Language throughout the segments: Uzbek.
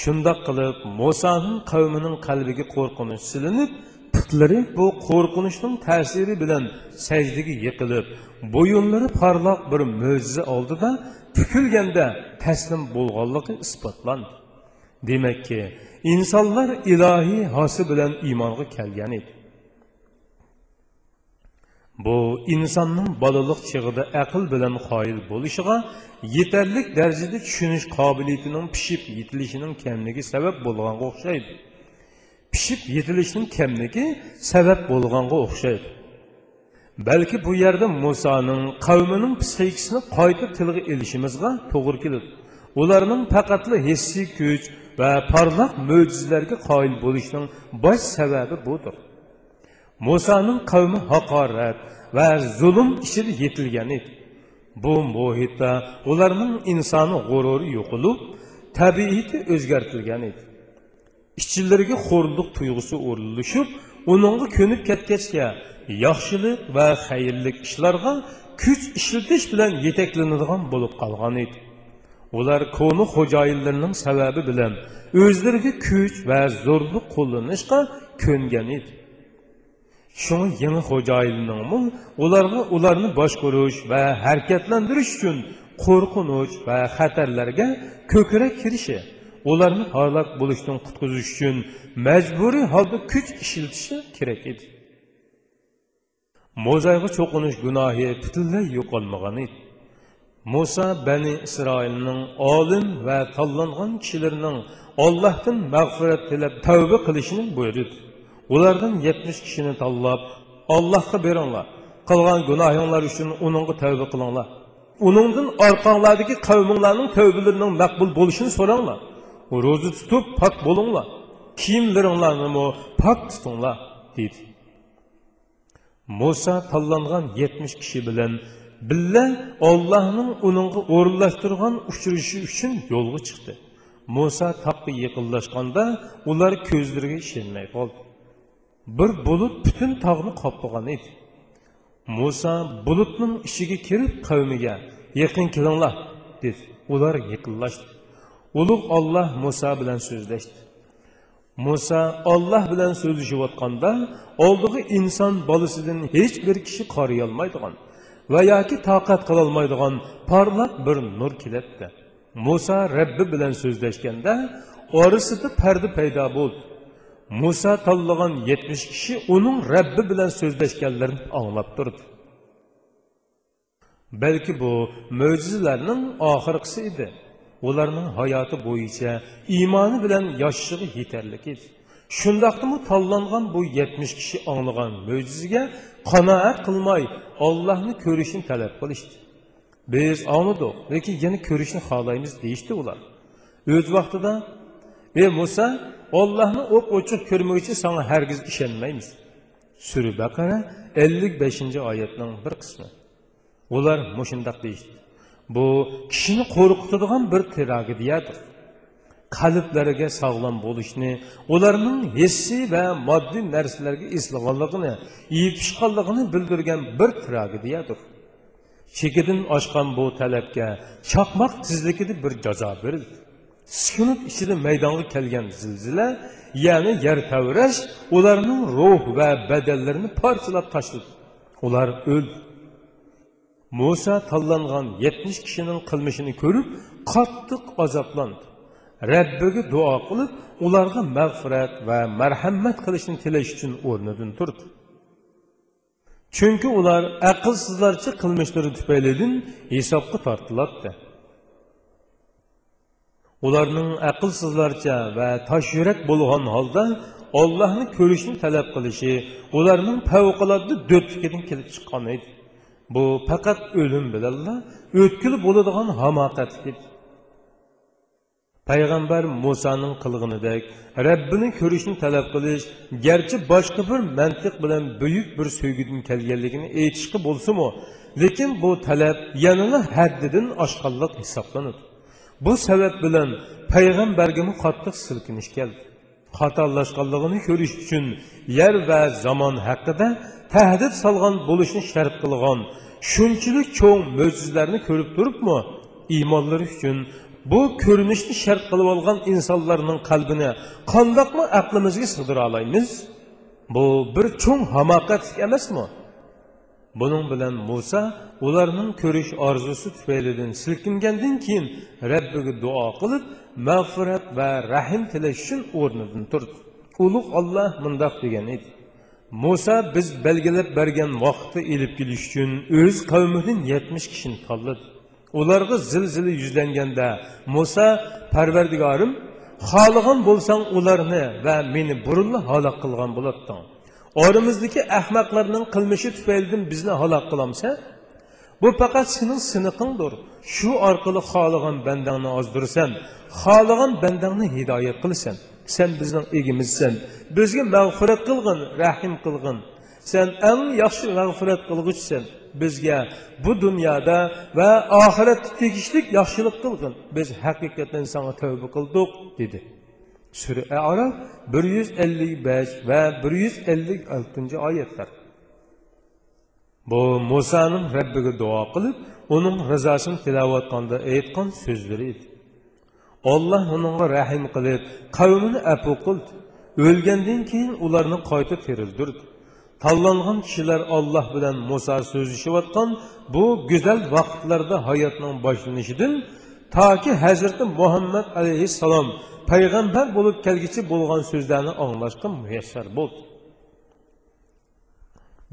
shundoq qilib musoning qavmining qalbiga qo'rqinish silinib putlari bu qo'rqinishning ta'siri bilan sajdaga yiqilib bo'yinlari porloq bir mo'jiza oldida tukilganda taslim bo'lganligi isbotlandi. Demakki insonlar ilohiy hosi bilan iymonga kelgan edi. Bu insonning bolalik chig'ida aql bilan qoyil bo'lishiga yetarlik darajada tushunish qobiliyatining pishib yetilishining kamligi sabab bo'lganga o'xshaydi. Pishib yetilishining kamligi sabab bo'lganga o'xshaydi. Balki bu yerda musoning qavmining psixikasini qayta tilga ilishimizga to'g'ri keladi. Ularning faqatli hissiy kuch va porloq mo'jizalarga qoyil bo'lishining bosh sababi budir musoning qavmi haqorat va zulm ichida yetilgan edi. Bu muhitda ularning insoni g'ururi yo'qolib tabiati o'zgartirilgan edi. İshchilariga xo'rliq tuyg'usi o'rinlashib uningga ko'nib ketgachga yaxshilik va xayrlik ishlarga kuch ishlatish bilan yetaklanadigan bo'lib qolgan edi. Ular ko'ni xo'jayinlarning sababi bilan o'zlariga kuch va zo'rlik qo'llanishga ko'ngan edi shuni yangi xo'jayinlarningmi ularga ularni boshqarish va harakatlantirish uchun qo'rqinch va xatarlarga ko'krak kirishi ularni halok bo'lishdan qutqizish uchun majburiy holda kuch ishlatishi kerak edi mo'zayga cho'qinish gunohi butunlay yo'qolmagan edi muso bani isroilning olim va tanlangan kishilarning ollohdan mag'firat tilab tavba qilishini buyurdi ulardan yetmish kishini tanlab ollohga beringlar qilgan gunohinglar uchun uningga tavba qilinglar. Uningdan orqanglardagi qavminglarning tavbalarining maqbul bo'lishini so'ranglar. Ro'za tutib pok bo'linglar. Kiyimlaringlarni pok tutinglar deydi. Muso tanlangan yetmish kishi bilan billa ollohning uningga o'rinlashtirgan uchrashi uchun yo'lga chiqdi. Muso taqqa yaqinlashganda ular ko'zlariga ishonmay qoldi. Bir bulut butun tog'ni qoplagan edi. Muso bulutning ichiga kirib qavmiga yaqin kelinglar dedi. Ular yaqinlashdi. Ulug' olloh muso bilan so'zlashdi. Muso olloh bilan so'zlashayotganda oldigi inson bolasidan hech bir kishi qoriyolmaydigan va yoki toqat qilolmaydigan porloq bir nur keladi muso rabbi bilan so'zlashganda orasida parda paydo bo'ldi. Musa tanlagan yetmish kishi uning rabbi bilan so'zlashganlarini anglab turdi. Balki bu mo'jizalarning oxirgisi edi. Ularning hayoti bo'yicha iymoni bilan yashashig'i yetarli edi. Shundoqdimi tanlangan bu yetmish kishi anglagan mo'jizaga qanoat qilmay ollohni ko'rishni talab qilishdi. Biz angladik lekin yana ko'rishni xohlaymiz deyishdi ular. O'z vaqtida ey muso ollohni o'q ochiq ko'rmoqchi sana hargiz ishonmaymiz. Sura baqara ellik beshinchi oyatning bir qismi. Ular mushundoq deyishdi. Bu kishini qo'rqitadigan bir tragediyadir qalblariga sog'lom bo'lishni ularning hissiy va moddiy narsalarga eslaganligini yetishganligini bildirgan bir tragediyadir chekidan oshgan bu talabga chaqmoq tezligida bir jazo berildi sukunat ichida maydonga kelgan zilzila ya'ni yer tavrash ularning ruh va badallarini parchalab tashladi. Ular o'ldi muso tanlangan yetmish kishining qilmishini ko'rib qattiq azoblandi. Rabbiga duo qilib ularga mag'firat va marhamat qilishni tilash uchun o'rnidan turdi. Chunki ular aqlsizlarcha qilmishlari tufaylidan hisobga tortiladi. Ularning aqlsizlarcha va tosh yurak bo'lgan holda ollohni ko'rishni talab qilishi ularning favqulodda do'tligidan kelib chiqqan edi. Bu faqat o'lim bilanla o'tkil bo'ladigan hamoqatlik payg'ambar musoning qilg'inidek rabbini ko'rishni talab qilish garchi boshqa bir mantiq bilan buyuk bir so'ygidan kelganligini aytishga bo'lsinu lekin bu talab yanada haddidan oshqanliq hisoblanadi. Bu sabab bilan payg'ambarga qattiq silkinish keldi xatolashganligini ko'rish uchun yer va zamon haqida tahdid solgan bo'lishni shart qilgan shunchalik cho'ng mo'jizalarni ko'rib turibmi iymonlari uchun bu ko'rinishni shart qilib olgan insonlarning qalbini qandoqmi aqlimizga sig'dira olamiz bu bir cho'ng hamoqatlik emasmi buning bilan muso ularning ko'rish orzusi tufaylidan silkingandan keyin rabbiga duo qilib mag'firat va rahim tilash uchun o'rnidan turdi. Ulug' olloh mundoq degan edi. Muso biz belgilab bergan vaqtda ilib kelish uchun o'z qavmidan yetmish kishini tanladi. Ularga zilzila yuzlanganda muso parvardigorim xohlagan bo'lsang ularni va meni burunli halok qilgan bo'lading oramizdagi ahmoqlarning qilmishi tufaylidan bizni halok qilamsa bu faqat sening siniqingdir. Shu orqali xohlagan bandangni ozdirsan xohlagan bandangni hidoyat qilsan sen bizning egimizsan. Bizga mag'firat qilg'in rahim qilg'in. Sen eng yaxshi mag'firat qilg'ichsan. Bizga bu dunyoda va oxiratda tegishlik yaxshilik qilg'in. Biz haqiqatdan sanga tavba qildik dedi. Sürə Ərəf 155 və 156-cı ayətlər. Bu Musa'nın Rəbbinə dua qılıb, onun rızasını tilavətqanda aytqan sözləri idi. Allah onunğa rəhim qılıb, qavmini əfu qıldı. Ölgəndən keyin onları qayta tirildirdi. Tallanğan kişilər Allah bilan Musa sözləşiyətqan bu gözəl vaxtlarda həyatının başlanışıdan ta ki Hazreti Muhammed aleyhisselam payg'ambar bo'lib kelgichi bo'lgan so'zlarni anglashga muyassar bo'ldi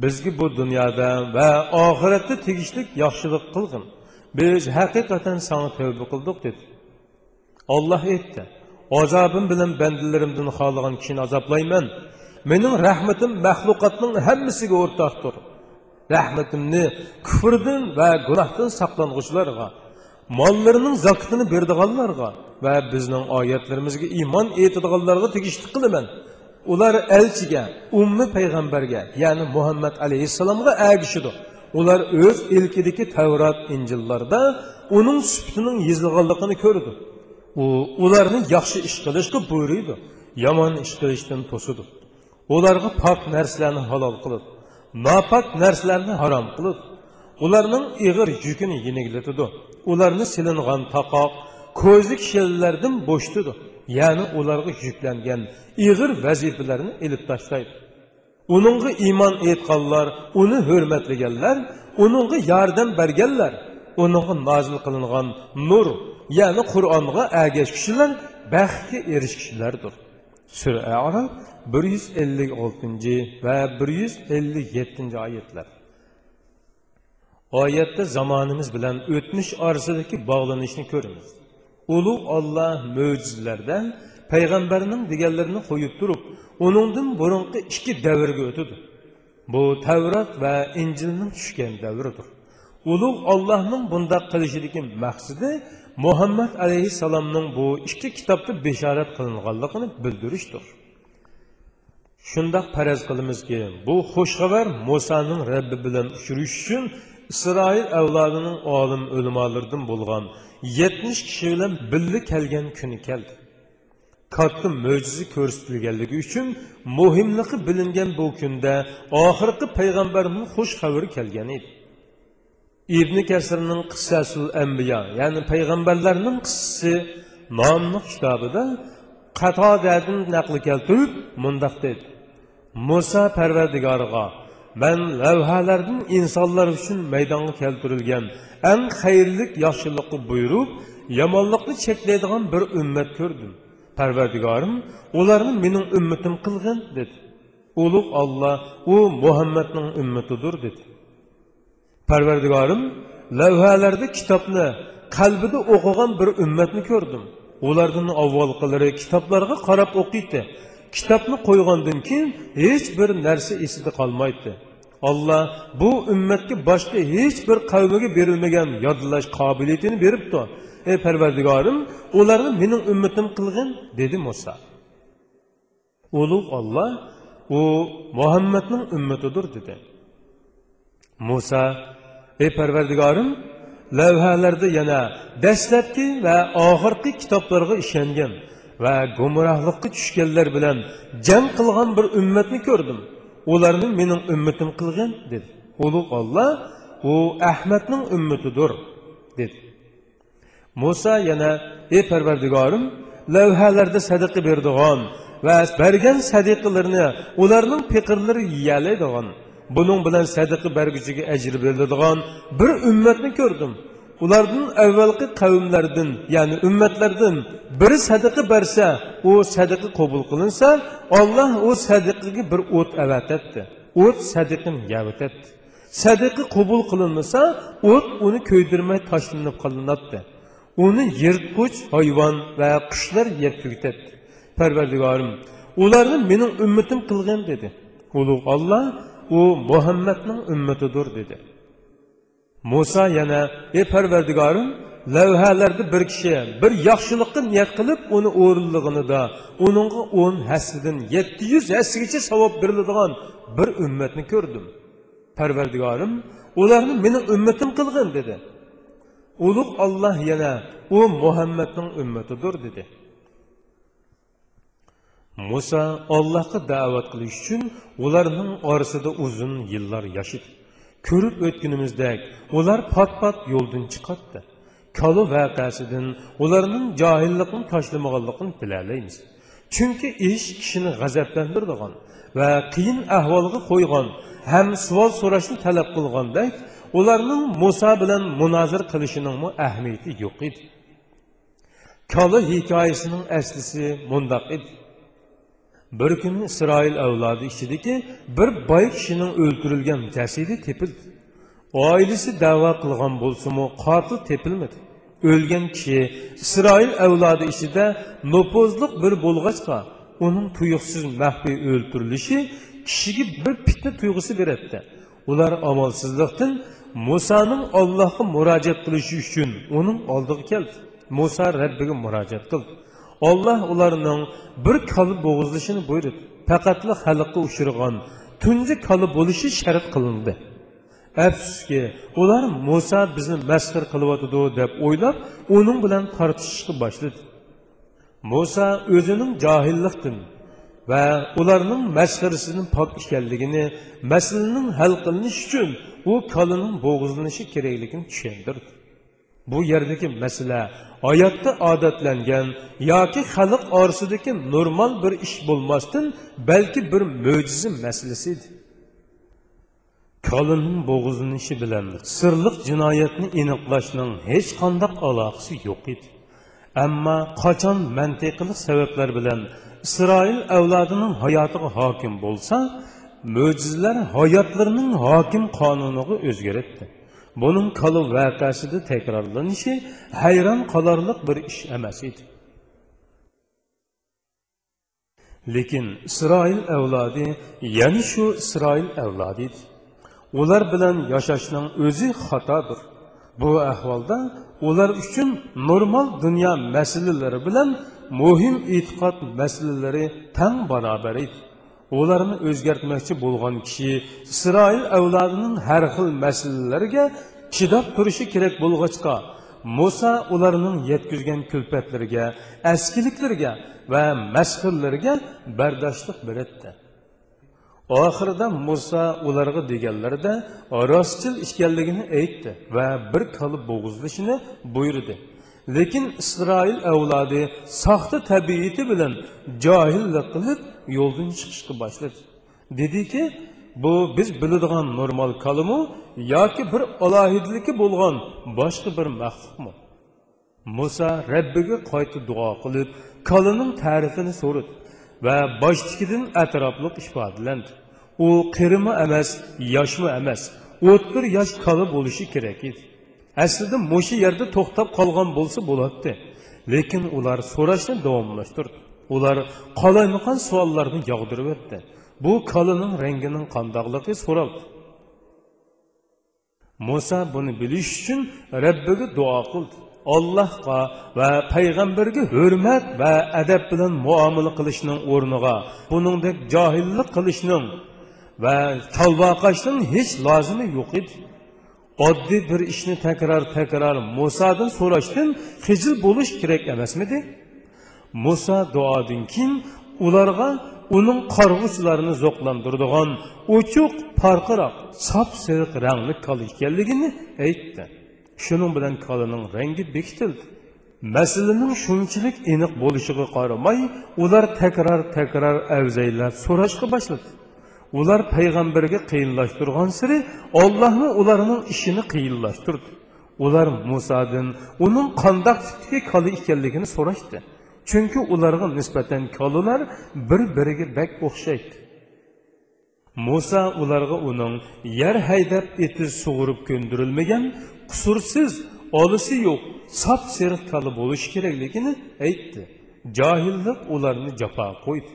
bizga bu dunyoda va oxiratda tegishli yaxshilik qilg'in biz haqiqatan sana tavba qildik dedi. Olloh aytdi azobim bilan bandalarimdan xohlagan kishini azoblayman mening rahmatim maxluqotning hammasiga o'rtoqdir rahmatimni kufrdan va gunohdan saqlang'uvchilarga mollarining zakotini berdiganlarga va bizning oyatlarimizga iymon etadiganlarga tegishli qilaman ular elchiga ummi payg'ambarga ya'ni muhammad alayhissalomga agishidi ular o'z ilkidagi tavrat injillarda uning suftining yezilganligini ko'rdi u ularni yaxshi ish qilishga buyuriydi yomon ish qilishdan to'sidi ularga pok narsalarni halol qilib nopok narsalarni harom qilib ularning ig'ir yukini yengillatidi ularni silingan taqoq ko'zlik shellardan bo'shtidi ya'ni ularga yuklangan ig'ir vazifalarni ilib tashlaydi. Uningga iymon etganlar uni hurmatlaganlar uningga yordam berganlar uningga nozil qilingan nur ya'ni qur'onga agash kishilar baxtga erishkishilardir sura arof bir yuz ellik oltinchi va bir yuz ellik yettinchi oyatlar oyatda zamonimiz bilan o'tmish orasidagi bog'lanishni ko'ramiz. Ulug' olloh mo'jizlardan payg'ambarning deganlarini qo'yib turib uningdan burunqi ikki davrga o'tadi. Bu tavrat va injilning tushgan davridir. Ulug' ollohning bundoq qilishidagi maqsadi muhammad alayhissalomning bu ikki kitobda beshorat qilinganligini bildirishdir. Shundoq faraz qilamizki bu xushxabar musoning rabbi bilan uchrashish uchun isroil avlodining olim o'limolaridan bo'lgan yetmish kishi bilan birga kelgan kuni keldi. Katta mo'jiza ko'rsatilganligi uchun muhimligi bilingan bu kunda oxirgi payg'ambarning xush xabari kelgan edi. Ibn kasirning qissasul ambiyo ya'ni payg'ambarlarning qissasi nomli kitobida qatodadan naql keltirib mundoq dedi. Muso parvardigoriga man lavhalardan insonlar uchun maydonga keltirilgan eng xayrli yaxshilikni buyurib yomonlikni cheklaydigan bir ummat ko'rdim parvardigorim ularni mening ummatim qilgin dedi. Ulug' olloh u muhammadning ummatidir dedi. Parvardigorim lavhalarda kitobni qalbida o'qigan bir ummatni ko'rdim ulardan avvalgilari kitoblarga qarab o'qiydi kitobni qo'ygandan keyin hech bir narsa esida qolmaydi. Olloh bu ummatga boshqa hech bir qavmiga berilmagan yodlash qobiliyatini beribdi. Ey parvardigorim ularni mening ummatim qilgin dedi muso ulug' olloh u muhammadning ummatidir dedi. Muso ey parvardigorim lavhalarda yana dastlabki va oxirgi kitoblarga ishongan. Va gumrohlikqa tushganlar bilan jang qilgan bir ummatni ko'rdim. Ularni mening ummatim qilgan dedi. Ulug' olloh u ahmadning ummatidir dedi. Muso yana ey parvardigorim lavhalarda sadaqa berdig'on va bergan sadiqalarini ularning fiqrlari yiyalaydigan buning bilan sadaqa berguchiga ajr beriladigan bir ummatni ko'rdim. Ulardan avvalgi qavmlardan ya'ni ummatlardan biri sadaqa bersa u sadaqa qabul qilinsa olloh u sadaqaga bir o't avatadi o't sadaqani yavatadi sadaqa qabul qilinmasa o't uni ko'ydirmay tashlanib qolinadi uni yirtqich hayvon va qushlar yeb tugatadi parvardigorim ularni mening ummatim qilgin dedi. Ulug' olloh u muhammadning ummatidir dedi. Muso yana ey parvardigorim lavhalarda bir kishi bir yaxshilikqa niyat qilib uni o'rinlig'inida uningga o'n hassidan yetti yuz hassigacha savob beriladigan bir ummatni ko'rdim. Parvardigorim ularni mening ummatim qilgin dedi. Ulug' olloh yana u muhammadning ummatidir dedi. Muso ollohga da'vat qilish uchun ularning orasida uzun yillar yashadi ko'rib o'tgunimizdek ular pat pat yo'ldan chiqatdi kolu vaqasidan ularning johillikni tashlamaganligini bilalaymiz chunki ish kishini g'azablantiradigan va qiyin ahvolga qo'ygan ham savol so'rashni talab qilgandek ularning muso bilan munozir qilishining ahamiyati yo'q edi kala hikoyasining aslisi mundoq edi bir kuni isroil avlodi ichidagi bir boy kishining o'ldirilgan jasadi tepildi. Oilasi da'vo qilgan bo'lsinu qotil tepilmadi. O'lgan kishi isroil avlodi ichida nopozliq bir bo'lg'achqa uning tuyuqsiz maxfiy o'ldirilishi kishiga bir fitna tuyg'usi beradi ular omonsizlikdan musoning ollohga murojaat qilishi uchun uning oldiga keldi. Muso rabbiga murojaat qildi. Allah onlarının bir kalı boğuzluşunu buyurdu. Fəqatlı xalqı uçurğan, tuncu kalı buluşu şərit qılındı. Əfsus ki, onlar Musa bizni məsxir qılıvatıdı deyib oylab, onun bilan tartışışı başladı. Musa özünün cahillikdən və onların məsxirisinin pak işgənligini, məsələnin həll qılınış üçün o kalının boğuzlanışı kerakligini düşündürdü. Bu yerdagi masala oyatda odatlangan yoki xalq orasidagi normal bir ish bo'lmasdan balki bir mo'jiza masalasi edi kolining bo'g'izlanishi bilan sirliq jinoyatni aniqlashning hech qanday aloqasi yo'q edi. Ammo qachon mantiqli sabablar bilan isroil avlodining hayotiga hokim bo'lsa mo'jizalar hayotlarining hokim qonuniga o'zgaratdi buning kali voqeasida takrorlanishi hayron qolarliq bir ish emas edi. Lekin isroil avlodi yana shu isroil avlodi edi. Ular bilan yashashning o'zi xatodir. Bu ahvolda ular uchun normal dunyo masalalari bilan muhim e'tiqod masalalari tang barobar edi. Ularni o'zgartmoqchi bo'lgan kishi isroil avlodining har xil masalalarga chidab turishi kerak bo'lg'achqa muso ularning yetkazgan kulfatlarga askiliklarga va mashhurlarga bardoshlik beradi oxirida muso ularga deganlarida rostchil ekanligini aytdi va bir qalib bo'g'izlashini buyurdi. Lekin isroil avlodi soxta tabiati bilan johillik qilib yo'ldan chiqishga boshladi dediki bu biz biladigan normal kalimu yoki bir alohidligi bo'lgan boshqa bir maxluqmi? Muso rabbiga qayta duo qilib kalining ta'rifini so'radi va boshligidan atrofliq ifodalandi u qirimi emas yoshmi emas o'ttir yosh kali bo'lishi kerak edi. Aslida mushu yerda to'xtab qolgan bo'lsa bo'ladi lekin ular so'rashni davomlashtirdi ular qalaymaqan savollarni yog'dirib o'tdi bu kalining rangining qandoqligi so'raldi. Muso buni bilish uchun rabbiga duo qildi. Allohga va payg'ambarga hurmat va adab bilan muomala qilishning o'rniga buningdek johillik qilishning va talvoqashning hech lozimi yo'q edi. Oddiy bir ishni takror takror musodan so'rashdan hijil bo'lish kerak emasmidi? Muso duodan keyin ularga uning qarg'uchilarini zo'qlantiradigan uchuq parqiroq sop siriq rangli kol ekanligini aytdi. Shuning bilan kolining rangi bekitildi. Masalaning shunchalik aniq bo'lishiga qaramay ular takror takror avzaylab so'rashga boshladi. Ular payg'ambarga qiyinlashtirgan siri ollohni ularning ishini qiyinlashtirdi. Ular musodan uning qandoq tipdagi koli ekanligini so'rashdi. Chunki ularga nisbatan kolalar bir biriga bak o'xshaydi. Muso ularga uning yer haydab eti sug'urib ko'ndirilmagan qusursiz olisi yo'q sap seriq kali bo'lishi kerakligini aytdi. Johillik ularni jafo qo'ydi.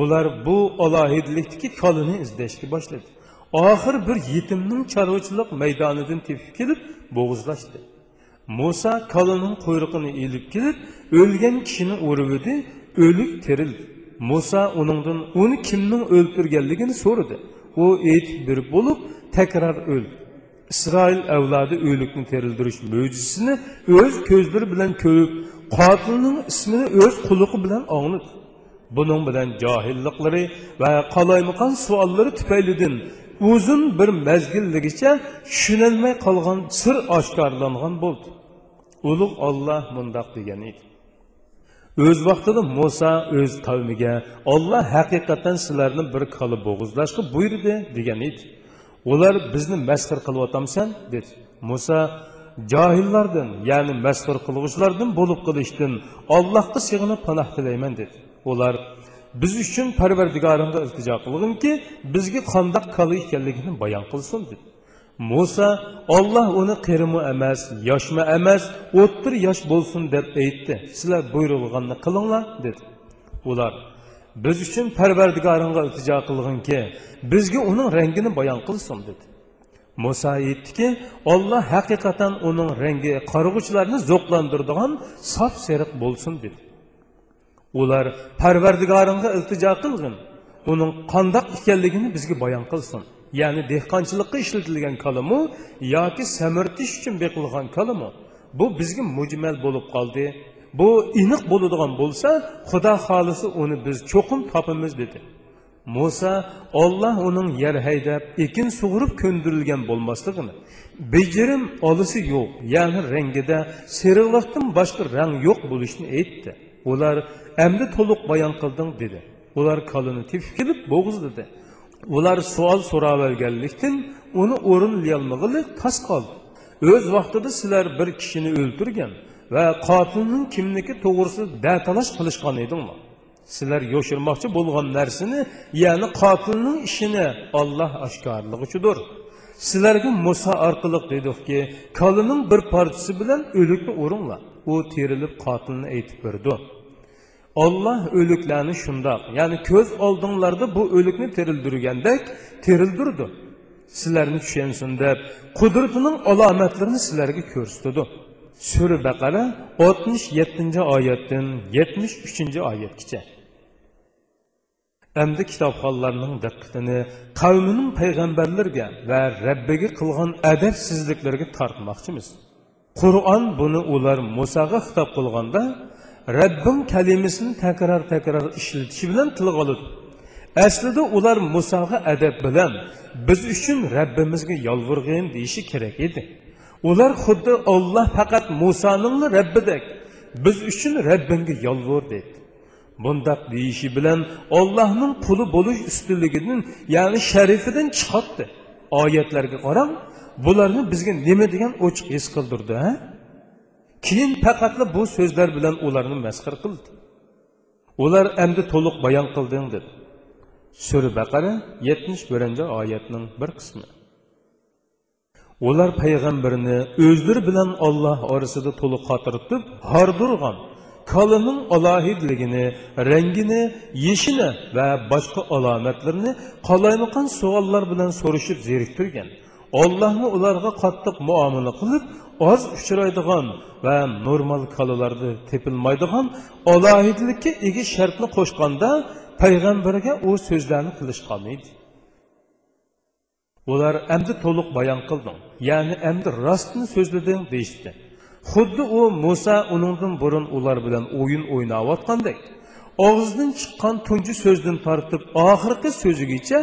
Ular bu olohidlikdagi kolini izlashga boshladi. Oxir bir yetimning chorvachilik maydonidan tepib kelib bo'g'izlashdi. Musa kalının kuyruğunu eğilip gelip ölgen kişini uruvidi, ölük terildi. Musa onundan onu kimnin öldürgenliğini sordu. O eğitip bir bulup tekrar öldü. İsrail evladı ölükni terildiriş möcüsini öz közleri bilen köyüp, katilinin ismini öz kuluğu bilen anladı. Bunun bilen cahillikleri ve kalaymıkan sualları tüpeylidin uzun bir mazgilligicha tushunilmay qolgan sir oshkorlangan bo'ldi. Ulug' olloh mundoq degan edi. O'z vaqtida muso o'z qavmiga olloh haqiqatan sizlarni bir kala bo'g'izlashga buyurdi degan edi. Ular bizni masxir qilyotamsan dedi. Muso johillardan ya'ni masxir qilg'uchlardan bo'lib qilishdan ollohga sig'inib panoh tilayman dedi. Ular biz uchun parvardigorimga iltijo qilginki bizga qandoq kala ekanligini bayon qilsin dedi. Muso olloh uni qirimi emas yoshmi emas o'ttir yosh bo'lsin deb aytdi. Sizlar buyruqganni qilinglar dedi. Ular biz uchun parvardigoringga iltijo qilginki bizga uning rangini bayon qilsin dedi. Muso aytdiki olloh haqiqatan uning rangi qarg'uvchilarni zo'qlantiradigan sof seriq bo'lsin dedi. Ular parvardigoringga iltijo qilgin. Uning qandoq ekanligini bizga bayon qilsin. Ya'ni dehqonchilikqa ishlatilgan kalimu yoki samirtish uchun beqilgan kalimu bu bizga mujmal bo'lib qoldi. Bu iniq bo'ladigan bo'lsa xudo xohlasa uni biz cho'qim topamiz dedi. Muso olloh uning yer haydab ekin sug'urib ko'ndirilgan bo'lmasligini bejirim olisi yo'q ya'ni rangida seriliqdan boshqa rang yo'q bo'lishini aytdi. Ular endi to'liq bayon qilding dedi. Ular kolini tepib kelib bo'g'izladi ular savol so'raverganlikdan uni o'rinlayolmag'ili tas qoldi. O'z vaqtida sizlar bir kishini o'ldirgan va qotilning kimniki to'g'risida datalash qilishgan edinglar sizlar yoshirmoqchi bo'lgan narsani ya'ni qotilning ishini olloh oshkorlig'ichidir sizlarga muso orqali dedikki kolining bir parchasi bilan o'likni o'ringlar. U terilib qotilni aytib berdi. Olloh o'liklarni shundoq ya'ni ko'z oldinglarda bu o'likni terildirgandek terildirdi. Sizlarni tushunsin deb qudratining alomatlarini sizlarga ko'rsatdi. Sura baqara oltmish yettinchi oyatdan yetmish uchinchi oyatgacha. Endi kitobxonlarning diqqatini qavmining payg'ambarlarga va rabbiga qilgan adabsizliklarga tortmoqchimiz. Qur'on buni ular musoga xitob qilganda rabbim kalimasini takror takror ishlatishi bilan tilga oladi aslida ular musoga adab bilan biz uchun rabbimizga yolvurg'in deyishi kerak edi. Ular xuddi olloh faqat musoning rabbidek biz uchun rabbimga yolvur dedi. Bundoq deyishi bilan ollohning quli bo'lish ustunligidan ya'ni sharifidan chiqatdi oyatlarga qarang bularni bizga nima degan ochiq his qildirdi ha? Keyin faqatla bu so'zlar bilan ularni masxir qildi. Ular endi to'liq bayon qilding dedi. Sura baqara yetmish birinchi oyatning bir qismi. Ular payg'ambarni o'zlari bilan olloh orasida to'liq xotirtib hordirgan kolining alohidligini rangini yeshini va boshqa alomatlarini qolaymaqon savollar bilan so'rashib zeriktirgan. Ollohni ularga qattiq muomala qilib oz uchraydigan va normal kalalarda tepilmaydigan olohidlikka ega shartni qo'shganda payg'ambarga u so'zlarni qilishgan edi. Ular endi to'liq bayon qilding ya'ni endi rostni so'zlading deyishdi. Xuddi u muso uningdan burun ular bilan o'yin o'ynayotgandek og'zidan chiqqan tunji so'zdan tortib oxirgi so'zigacha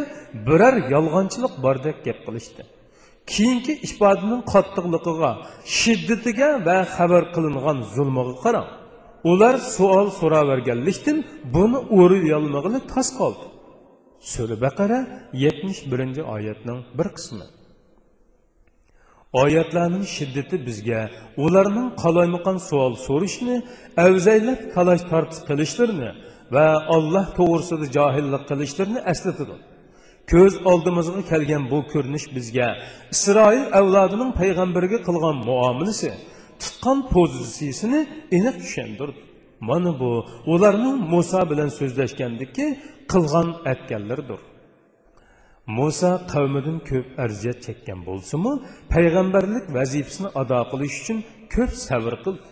biror yolg'onchilik bordek gap qilishdi. Keyingi ifodaning qattiqligiga shiddatiga va xabar qilingan zulmiga qarang. Ular savol so'raverganlikdan buni o'riyolmag'ili tas qoldi. Sura baqara yetmish birinchi oyatning bir qismi. Oyatlarning shiddati bizga ularning qalaymaqon savol so'rashni avzaylab talash tortish qilishlarini va alloh to'g'risida johillik qilishlarini eslatadi. Ko'z oldimizga kelgan bu ko'rinish bizga isroil avlodining payg'ambarga qilgan muomalasi tutgan pozitsiyasini aniq tushundirdi mana bu ularning muso bilan so'zlashgandiki qilgan aytganlaridir muso qavmidan ko'p arziyat chekkan bo'lsimi payg'ambarlik vazifasini ado qilish uchun ko'p sabr qildi.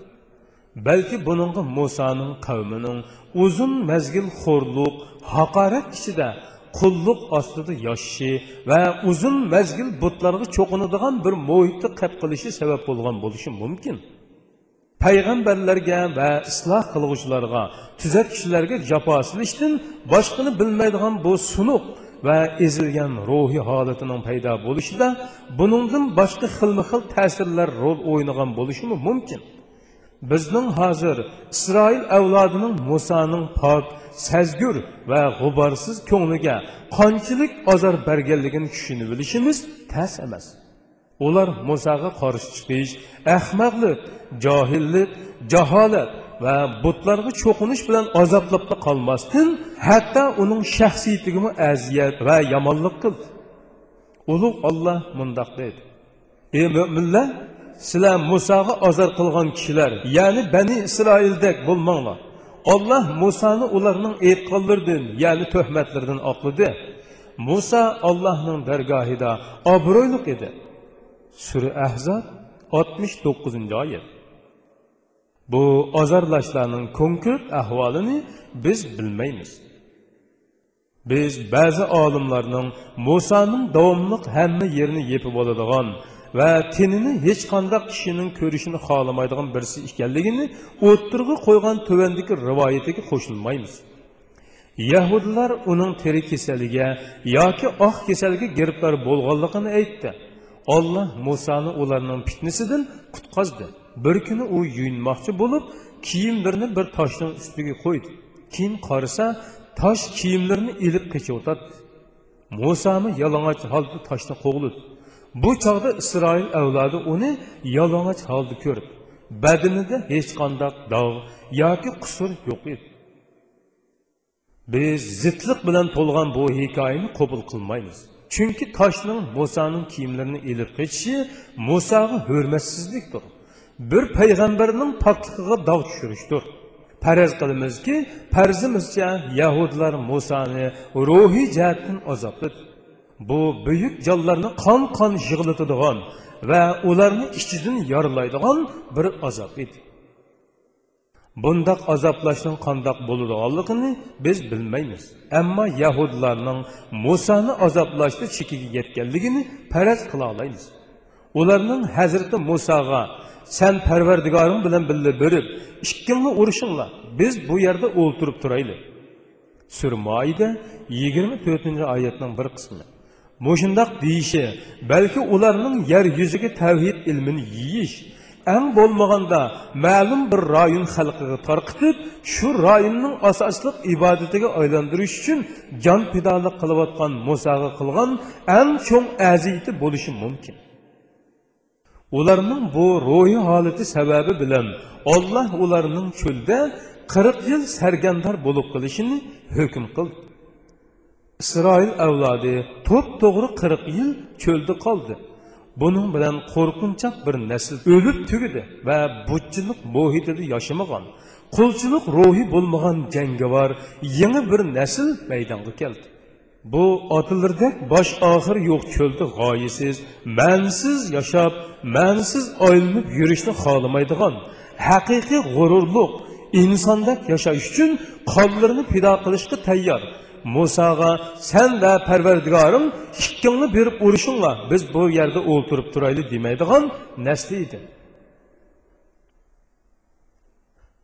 Balki buningga musoning qavmining uzun mazgil xo'rliq haqorat ichida qulluq ostida yashashi va uzun mazgil butlarga cho'qinadigan bir muhitni qab qilishi sabab bo'lgan bo'lishi mumkin. Payg'ambarlarga va isloh qilg'uvchilarga tuzatkichilarga jafo silishdan boshqani bilmaydigan bu sunuq va ezilgan ruhiy holatining paydo bo'lishida buningdan boshqa xilma xil ta'sirlar rol o'ynagan bo'lishi mumkin? Bizning hozir isroil avlodining musoning pok sazgur va g'uborsiz ko'ngliga qanchalik ozor berganligini tushunib bilishimiz tas emas. Ular musoga qarshi chiqish ahmoqlik johillik jaholat va butlarga cho'qinish bilan azoblab qolmasdan hatto uning shaxsiyatiga aziyat va yomonlik qildi ulug' olloh mundoq dedi ey mo'minlar sizlar musoga ozor qilgan kishilar ya'ni bani isroildek bo'lmanglar. Allah Musani ularının eytqallardan, yəni töhmətlərdən aqlıdı. Musa Allah'ın dərgahida abroyluq edi. Sürü Əhzab 69-cu ayət. Bu azarlaşlarının konkret əhvalını biz bilməyimiz. Biz bəzi alimlərinin Musa'nın davamlıq həmmə yerini yepib oladigan va tenini hech qanday kishining ko'rishini xohlamaydigan birisi ekanligini o'ttirg'i qo'ygan tuvandagi rivoyatiga qo'shilmaymiz yahudilar uning teri kasaliga yoki oq kasalga giribdor bo'lganligini aytdi olloh musoni ularning fitnasidan qutqazdi bir kuni u yuyinmoqchi bo'lib kiyimlarini bir toshning ustiga qo'ydi keyin qarasa tosh kiyimlarini ilib qechiyotadi musoni yalang'och holda toshni qo'g'ladi Bu çağda İsrail evladı onu yalanaç halda görüp, bedeninde hiç kandak dağ, ya ki kusur yok idi. Biz zıtlık bilen tolgan bu hikayeni kabul kılmayız. Çünkü taşının Musa'nın kiyimlerini ilip geçişi Musa'ya hürmetsizliktir. Bir peygamberinin patlığına dağ düşürüştür. Perez kılımız ki, perzimizce Yahudiler Musa'nı ruhi cihetten azaplıdır. bu büyük canlarını kan kan yığılıtıdığan ve onlarını işçidin yarılaydıgan bir azap idi. Bundaq azaplaşın qandaq boludığanlığını biz bilmeymiz. Amma Yahudlarning Musani azaplashda chekiga yetganligini faraz qila olamiz. Ularning Hazrati Musoga sen Parvardigoring bilan birga berib, ikkingni urishinglar. Biz bu yerda o'ltirib turaylik. Surmoida 24-oyatning bir qismi. Мұшындақ дейіші, бәлкі оларның ер yüzігі тәвхид ilmini yiyish әм болмағанда мәлім bir район халқыға тарқытып, шу районның асаслық ибадетіге айландырыш үшін жан пидалық қылып атқан Мұсаға қылған әм чоң әзейті болушы мүмкін. Оларның bu ruhi haleti sebebi bilen Allah onlarının çölde 40 yıl sergendar bulup kılışını hüküm kıldı. Isroil avlodi to'p to'g'ri qirq yil cho'lda qoldi. Buning bilan qo'rqinchoq bir nasl o'lib tugidi va butchilik muhitida yashamagan qulchilik ruhi bo'lmagan jangovar yangi bir nasl maydonga keldi. Bu otilardek bosh oxir yo'q cho'lda g'oyisiz mansiz yashab mansiz oylinib yurishni xohlamaydigan haqiqiy g'ururliq insondak yashash uchun qonlarini pido qilishga tayyor Musağa sən və Pərverdigarın ikkini bir uruşunla biz bu yerdə o'ltirib turaylı deməydigan nəsli idi.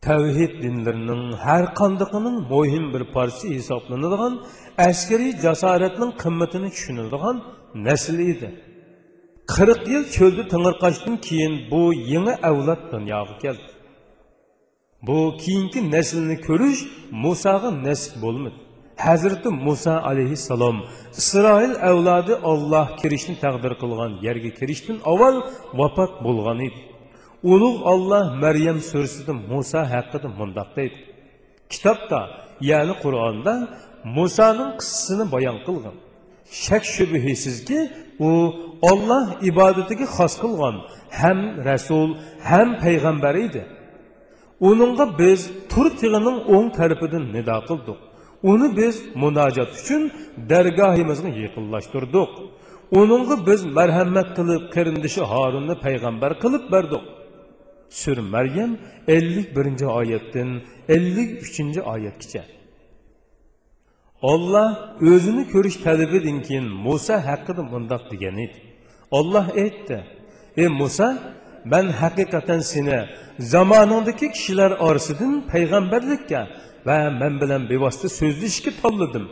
Təvhid dinlərinin hər qandığının mühim bir parçası hesablanılan əskeri cəsarətin qımmətini düşünülən nəsli idi. 40 yıl çöldə tınırqaçdan keyin bu yeni əvlad dünyaya gəldi. Bu keyingi nəslini görüş Musağa nəsib olmadı. Həzrəti Musa alayhissalam İsrail əvladı Allah kirişini təqdir qılğan yerə kirişdən avval vafat bolğan idi. Uluq Allah Məryəm surəsində Musa haqqında mündəq deyildi. Kitabda, yəni Quranda Musa'nın qıssasını bayan qılğan. Şək şübhəsiz ki, o Allah ibadətinə xas qılğan həm rəsul, həm peyğəmbər idi. Onunğa biz Tur tığının 10 tərəfindən nida qıldıq. Onu biz munajat üçün dərgahimizni yıqınlaşdırdıq. Onunla biz merhamet kılıp kerindishi Harun'u peygamber kılıp verdik. Sür Meryem 51. ayetten 53. ayetkice. Allah özünü körüş tələb edinkin Musa haqqında mındaq degan idi. Allah aytdi: "Ey Musa, ben hakikaten seni zamanındaki kişiler arasından peygamberlikka və mən bilən bevasitə sözlü işki tanladım.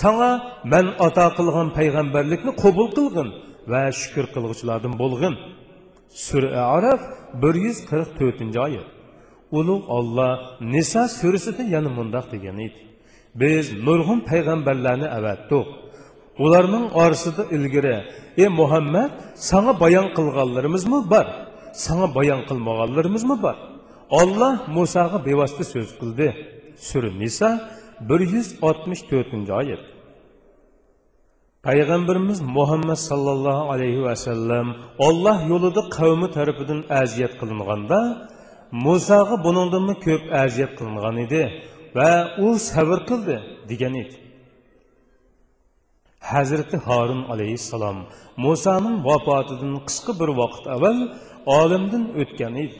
Sana mən ata qılğan peyğəmbərlikni qəbul qılğın və şükür qılğıçlardan bolğın. Sürə Araf 144-cü ayət. Ulug Allah Nisa surəsində yana mundaq degan idi. Biz nurg'un payg'ambarlarni avatdiq. Ularning orasida ilgari ey Muhammad sana bayan bayon qilganlarimizmi bor? Sana bayon qilmaganlarimizmi bor? Alloh Musoga bevosita so'z qildi. Sura niso bir yuz oltmish to'rtinchi oyat. Payg'ambarimiz muhammad sallallohu alayhi vasallam olloh yo'lida qavmi tarafidan aziyat qilinganda musoga buningdanmi ko'p aziyat qilingan edi va u sabr qildi degan edi. Hazrati horun alayhissalom musoning vafotidan qisqa bir vaqt avval olamdan o'tgan edi.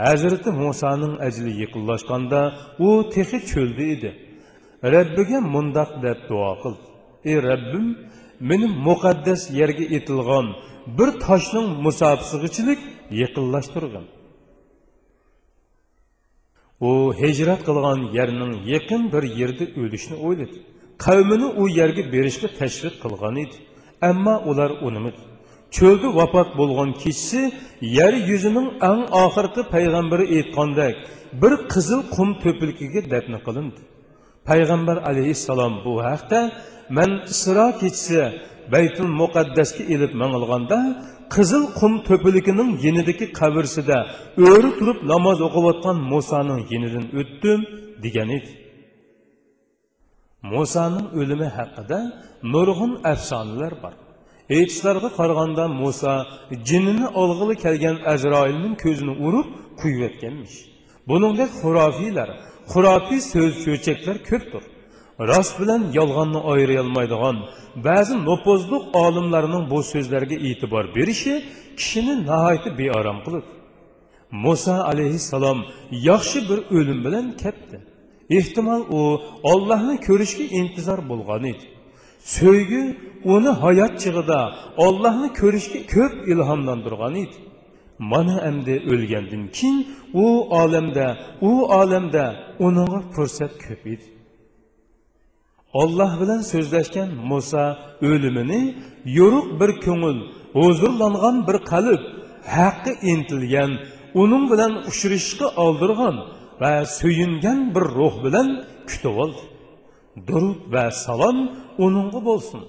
Әзіреті Мұсаның әзілі екілашқанда, о текі чөлді еді. Рәббіге мұндақ дәп дуа қылды. Ей Рәббім, менің мұқаддас ерге етілған бір таштың мұсапсығы үшілік екілаштырған. О, хейжірат қылған ерінің екін бір ерді өлішіні ойлады. Қауміні о ерге берішкі тәшрік қылған еді. Әмма олар онымыды cho'lda vafot bo'lgan kishisi yer yuzining eng oxirgi payg'ambari aytgandek bir qizil qum to'pilkiga dafn qilindi. Payg'ambar alayhissalom bu haqda man isro kechasi baytul muqaddasga ilib mangilganda qizil qum to'pilikining yinidagi qabrsida o'ri turib namoz o'qiyotgan musoning yinidan o'tdim degan edi. Musoning o'limi haqida nurg'un afsonalar bor. Aytishlariga qaraganda muso jinnini olg'ili kelgan azroilning ko'zini urib quyayotganmish buningdek xurofiylar xurofiy so'z cho'chaklar ko'pdir. Rost bilan yolg'onni ayirolmaydigan ba'zi nopozliq olimlarning bu so'zlarga e'tibor berishi kishini nihoyatda beorom qiladi muso alayhissalom yaxshi bir o'lim bilan ketdi. Ehtimol u ollohni ko'rishga intizor bo'lgan edi. So'ygi uni hayot chig'ida ollohni ko'rishga ko'p ilhomlantirgan edi. Mana endi o'lgandan keyin u olamda u olamda uningga fursat ko'p edi. Olloh bilan so'zlashgan muso o'limini yo'ruq bir ko'ngil huzurlangan bir qalb haqqi intilgan uning bilan uchrashishga oldirgan va suyungan bir ruh bilan kutib oldi. durub və salam onunla bolsun.